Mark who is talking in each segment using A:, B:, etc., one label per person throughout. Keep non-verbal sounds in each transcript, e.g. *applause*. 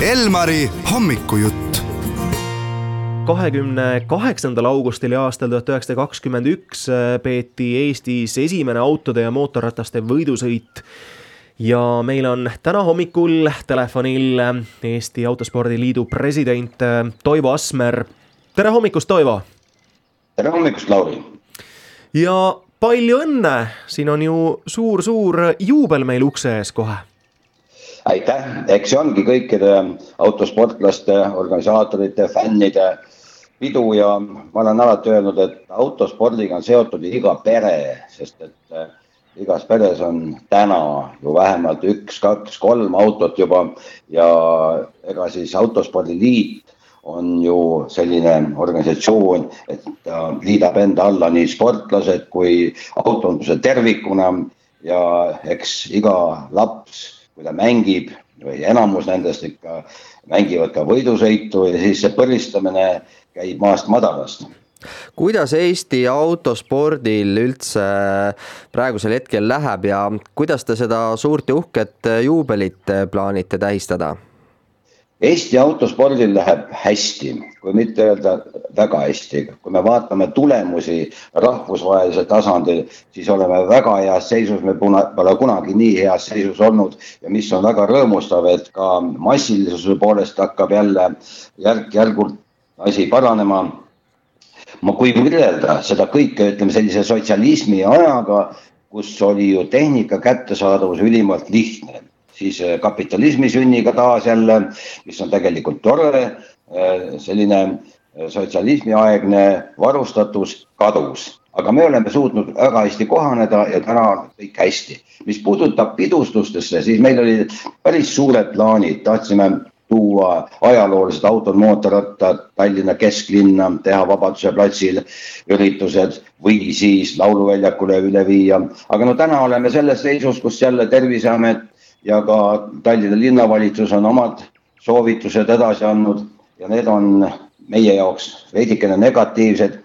A: Elmari hommikujutt. kahekümne kaheksandal augustil aastal tuhat üheksasada kakskümmend üks äh, peeti Eestis esimene autode ja mootorrataste võidusõit ja meil on täna hommikul telefonil äh, Eesti Autospordi Liidu president äh, Toivo Asmer. tere hommikust, Toivo!
B: tere hommikust, Lauri!
A: ja palju õnne, siin on ju suur-suur juubel meil ukse ees kohe
B: aitäh, eks see ongi kõikide autosportlaste, organisaatorite, fännide pidu ja ma olen alati öelnud, et autospordiga on seotud iga pere, sest et äh, igas peres on täna ju vähemalt üks, kaks, kolm autot juba ja ega siis Autospordiliit on ju selline organisatsioon, et ta liidab enda alla nii sportlased kui autonduse tervikuna ja eks iga laps kui ta mängib või enamus nendest ikka mängivad ka võidusõitu ja siis see põlistamine käib maast madalast
C: kuidas Eesti autospordil üldse praegusel hetkel läheb ja kuidas te seda suurt ja uhket juubelit plaanite tähistada?
B: Eesti autospordil läheb hästi, kui mitte öelda väga hästi, kui me vaatame tulemusi rahvusvahelisel tasandil, siis oleme väga heas seisus, me pole kunagi nii heas seisus olnud. Ja mis on väga rõõmustav, et ka massilisuse poolest hakkab jälle järk-järgult asi paranema. ma, kui võrrelda seda kõike, ütleme sellise sotsialismi ajaga, kus oli ju tehnika kättesaadavus ülimalt lihtne siis äh, kapitalismi sünniga taas jälle, mis on tegelikult tore, äh, selline äh, sotsialismiaegne varustatus kadus aga me oleme suutnud väga hästi kohaneda ja täna kõik hästi. mis puudutab pidustustesse, siis meil olid päris suured plaanid, tahtsime tuua ajaloolised autod, mootorrattad Tallinna kesklinna, teha Vabaduse platsil üritused või siis lauluväljakule üle viia. aga no täna oleme selles seisus, kus jälle Terviseamet ja ka Tallinna linnavalitsus on omad soovitused edasi andnud ja need on meie jaoks veidikene negatiivsed.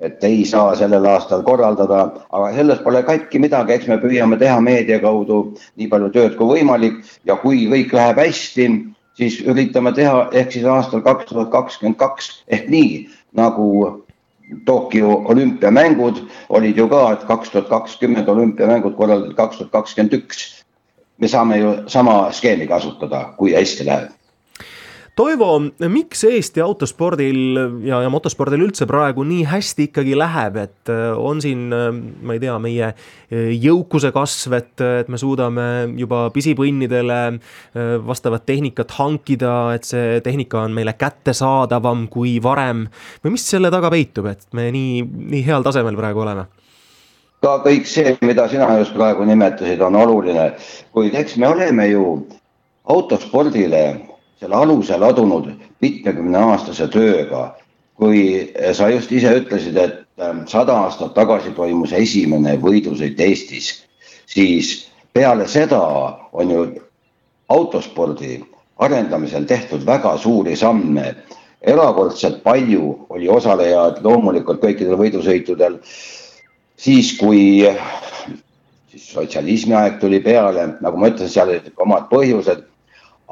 B: et ei saa sellel aastal korraldada, aga sellest pole katki midagi, eks me püüame teha meedia kaudu nii palju tööd kui võimalik. Ja kui kõik läheb hästi, siis üritame teha ehk siis aastal kaks tuhat kakskümmend kaks ehk nii nagu Tokyo olümpiamängud olid ju ka, et kaks tuhat kakskümmend olümpiamängud korraldati kaks tuhat kakskümmend üks me saame ju sama skeemi kasutada, kui hästi läheb.
A: Toivo, miks Eesti autospordil ja, ja motospordil üldse praegu nii hästi ikkagi läheb, et äh, on siin, äh, ma ei tea, meie äh, jõukuse kasv, et, et me suudame juba pisipõnnidele vastavat tehnikat hankida, et see tehnika on meile kättesaadavam kui varem või mis selle taga peitub, et me nii, nii heal tasemel praegu oleme?
B: Ka kõik see, mida sina just praegu nimetasid, on oluline, kuid eks me oleme ju autospordile selle aluse ladunud mitmekümneaastase tööga. kui sa just ise ütlesid, et ähm, sada aastat tagasi toimus esimene võidusõit Eestis, siis peale seda on ju autospordi arendamisel tehtud väga suuri samme. erakordselt palju oli osalejaid loomulikult kõikidel võidusõitudel siis, kui siis sotsialismi aeg tuli peale, nagu ma ütlesin, seal olid omad põhjused,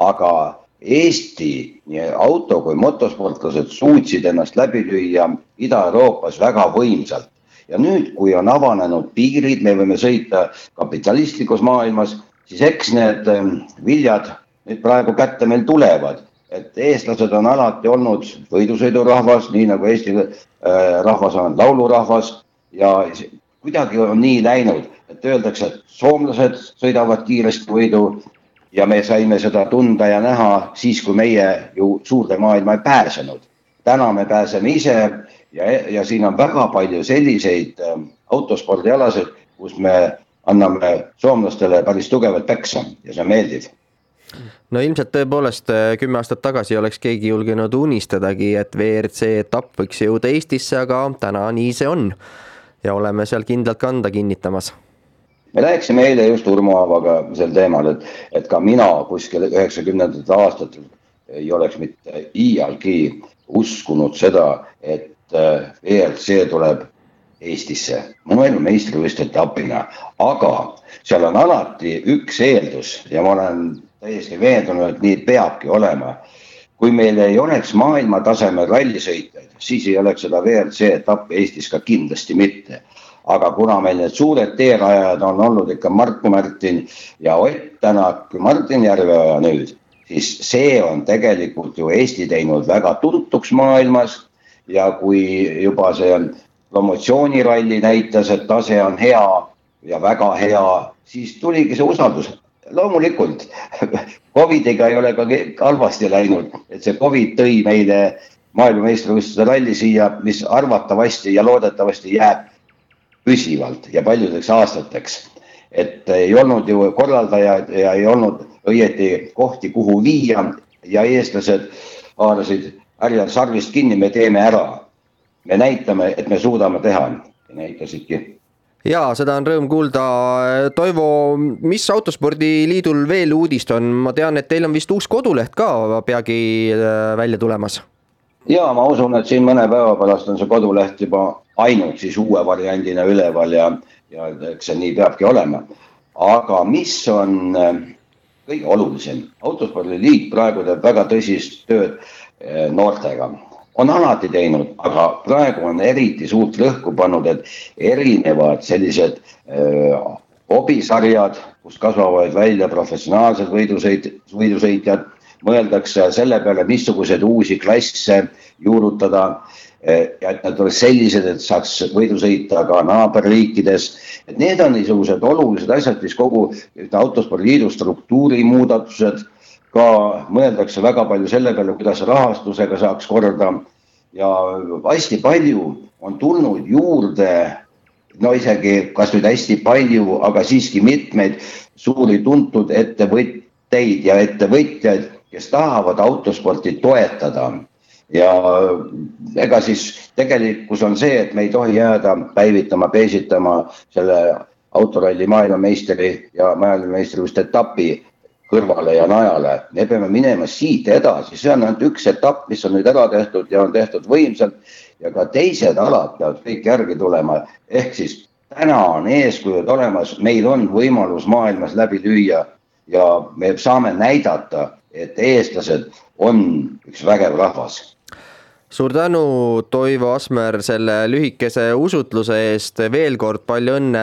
B: aga Eesti nii auto kui motosportlased suutsid ennast läbi lüüa Ida-Euroopas väga võimsalt. ja nüüd, kui on avanenud piirid, me võime sõita kapitalistlikus maailmas, siis eks need ähm, viljad nüüd praegu kätte meil tulevad et eestlased on alati olnud võidusõidurahvas, nii nagu Eesti äh, rahvas on laulurahvas ja kuidagi on nii läinud, et öeldakse, et soomlased sõidavad kiiresti võidu ja me saime seda tunda ja näha siis, kui meie ju suurde maailma ei pääsenud. täna me pääseme ise ja, ja siin on väga palju selliseid äh, autospordialasid, kus me anname soomlastele päris tugevat peksa ja see on meeldiv
C: no ilmselt tõepoolest äh, kümme aastat tagasi oleks keegi julgenud unistadagi, et WRC etapp võiks jõuda Eestisse, aga täna nii see on ja oleme seal kindlalt kanda kinnitamas
B: me rääkisime eile just Urmo Aavaga sel teemal, et, et ka mina kuskil üheksakümnendatel aastatel ei oleks mitte iialgi uskunud seda, et äh, tuleb Eestisse maailmameistrivõistluste etapina, aga seal on alati üks eeldus ja ma olen täiesti veendunud, et nii peabki olema. kui meil ei oleks maailmatasemel rallisõitjaid, siis ei oleks seda WRC etappi Eestis ka kindlasti mitte. aga kuna meil need suured teerajajad on olnud ikka Marko Märtin ja Ott Tänak, Martin Järveoja nüüd, siis see on tegelikult ju Eesti teinud väga tuntuks maailmas ja kui juba see promotsiooniralli näitas, et tase on hea ja väga hea, siis tuligi see usaldus. loomulikult *laughs* Covidiga ei ole ka halvasti läinud, et see Covid tõi meile maailmameistrivõistluste ralli siia, mis arvatavasti ja loodetavasti jääb püsivalt ja paljudeks aastateks. et ei olnud ju korraldajaid ja ei olnud õieti kohti, kuhu viia ja eestlased haarasid härjal sarvist kinni, me teeme ära. me näitame, et me suudame teha näitasidki
C: ja seda on rõõm kuulda. Toivo, mis Autospordiliidul veel uudist on, ma tean, et teil on vist uus koduleht ka peagi äh, välja tulemas.
B: Ja ma usun, et siin mõne päeva pärast on see koduleht juba ainult siis uue variandina üleval ja, ja eks see nii peabki olema. aga mis on äh, kõige olulisem, autospordiliit praegu teeb väga tõsist tööd Eh, noortega. on alati teinud, aga praegu on eriti suurt rõhku pannud, et erinevad sellised eh, hobisarjad, kust kasvavad välja professionaalsed võidusõit, võidusõitjad, mõeldakse selle peale, missuguseid uusi klasse juurutada eh, ja et nad oleks sellised, et saaks võidu sõita ka naaberriikides. et need on niisugused olulised asjad, mis kogu autospordiliidu struktuuri muudatused ka mõeldakse väga palju selle peale, kuidas rahastusega saaks korda ja hästi palju on tulnud juurde, no isegi kas nüüd hästi palju, aga siiski mitmeid suuri tuntud ettevõtteid ja ettevõtjaid, kes tahavad autosporti toetada ja ega siis tegelikkus on see, et me ei tohi jääda päivitama, peesitama selle autoralli maailmameistri ja maailmameistrivõistluste etapi kõrvale ja najale. me peame minema siit edasi, see on ainult üks etapp, mis on nüüd ära tehtud ja on tehtud võimsalt ja ka teised alad peavad kõik järgi tulema. ehk siis täna on eeskujud olemas, meil on võimalus maailmas läbi lüüa ja me saame näidata, et eestlased on üks vägev rahvas
C: suur tänu, Toivo Asmer, selle lühikese usutluse eest, veel kord palju õnne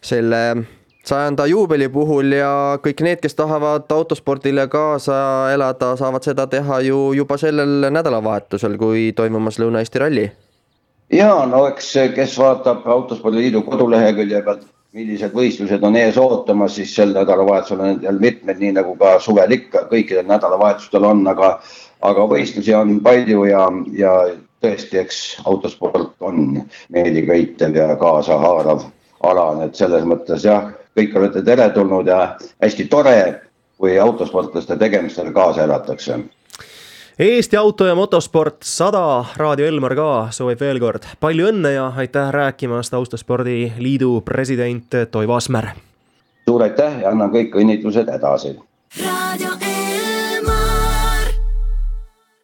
C: selle sajanda juubeli puhul ja kõik need, kes tahavad autospordile kaasa elada, saavad seda teha ju juba sellel nädalavahetusel, kui toimumas Lõuna-Eesti ralli.
B: ja no eks, kes vaatab Autospordiliidu kodulehekülje pealt, millised võistlused on ees ootamas, siis sel nädalavahetusel on jälle mitmed, nii nagu ka suvel ikka, kõikidel nädalavahetustel on, aga, aga võistlusi on palju ja, ja tõesti, eks autosport on meeliköitev ja kaasahaarav ala, nii et selles mõttes jah kõik olete teretulnud ja hästi tore, kui autosportlaste tegemistele kaasa elatakse.
A: Eesti Auto ja Motosport sada, Raadio Elmar ka soovib veel kord palju õnne ja aitäh rääkimast Autospordi Liidu president Toivo Asmer.
B: suur aitäh ja annan kõik õnnitlused edasi. raadio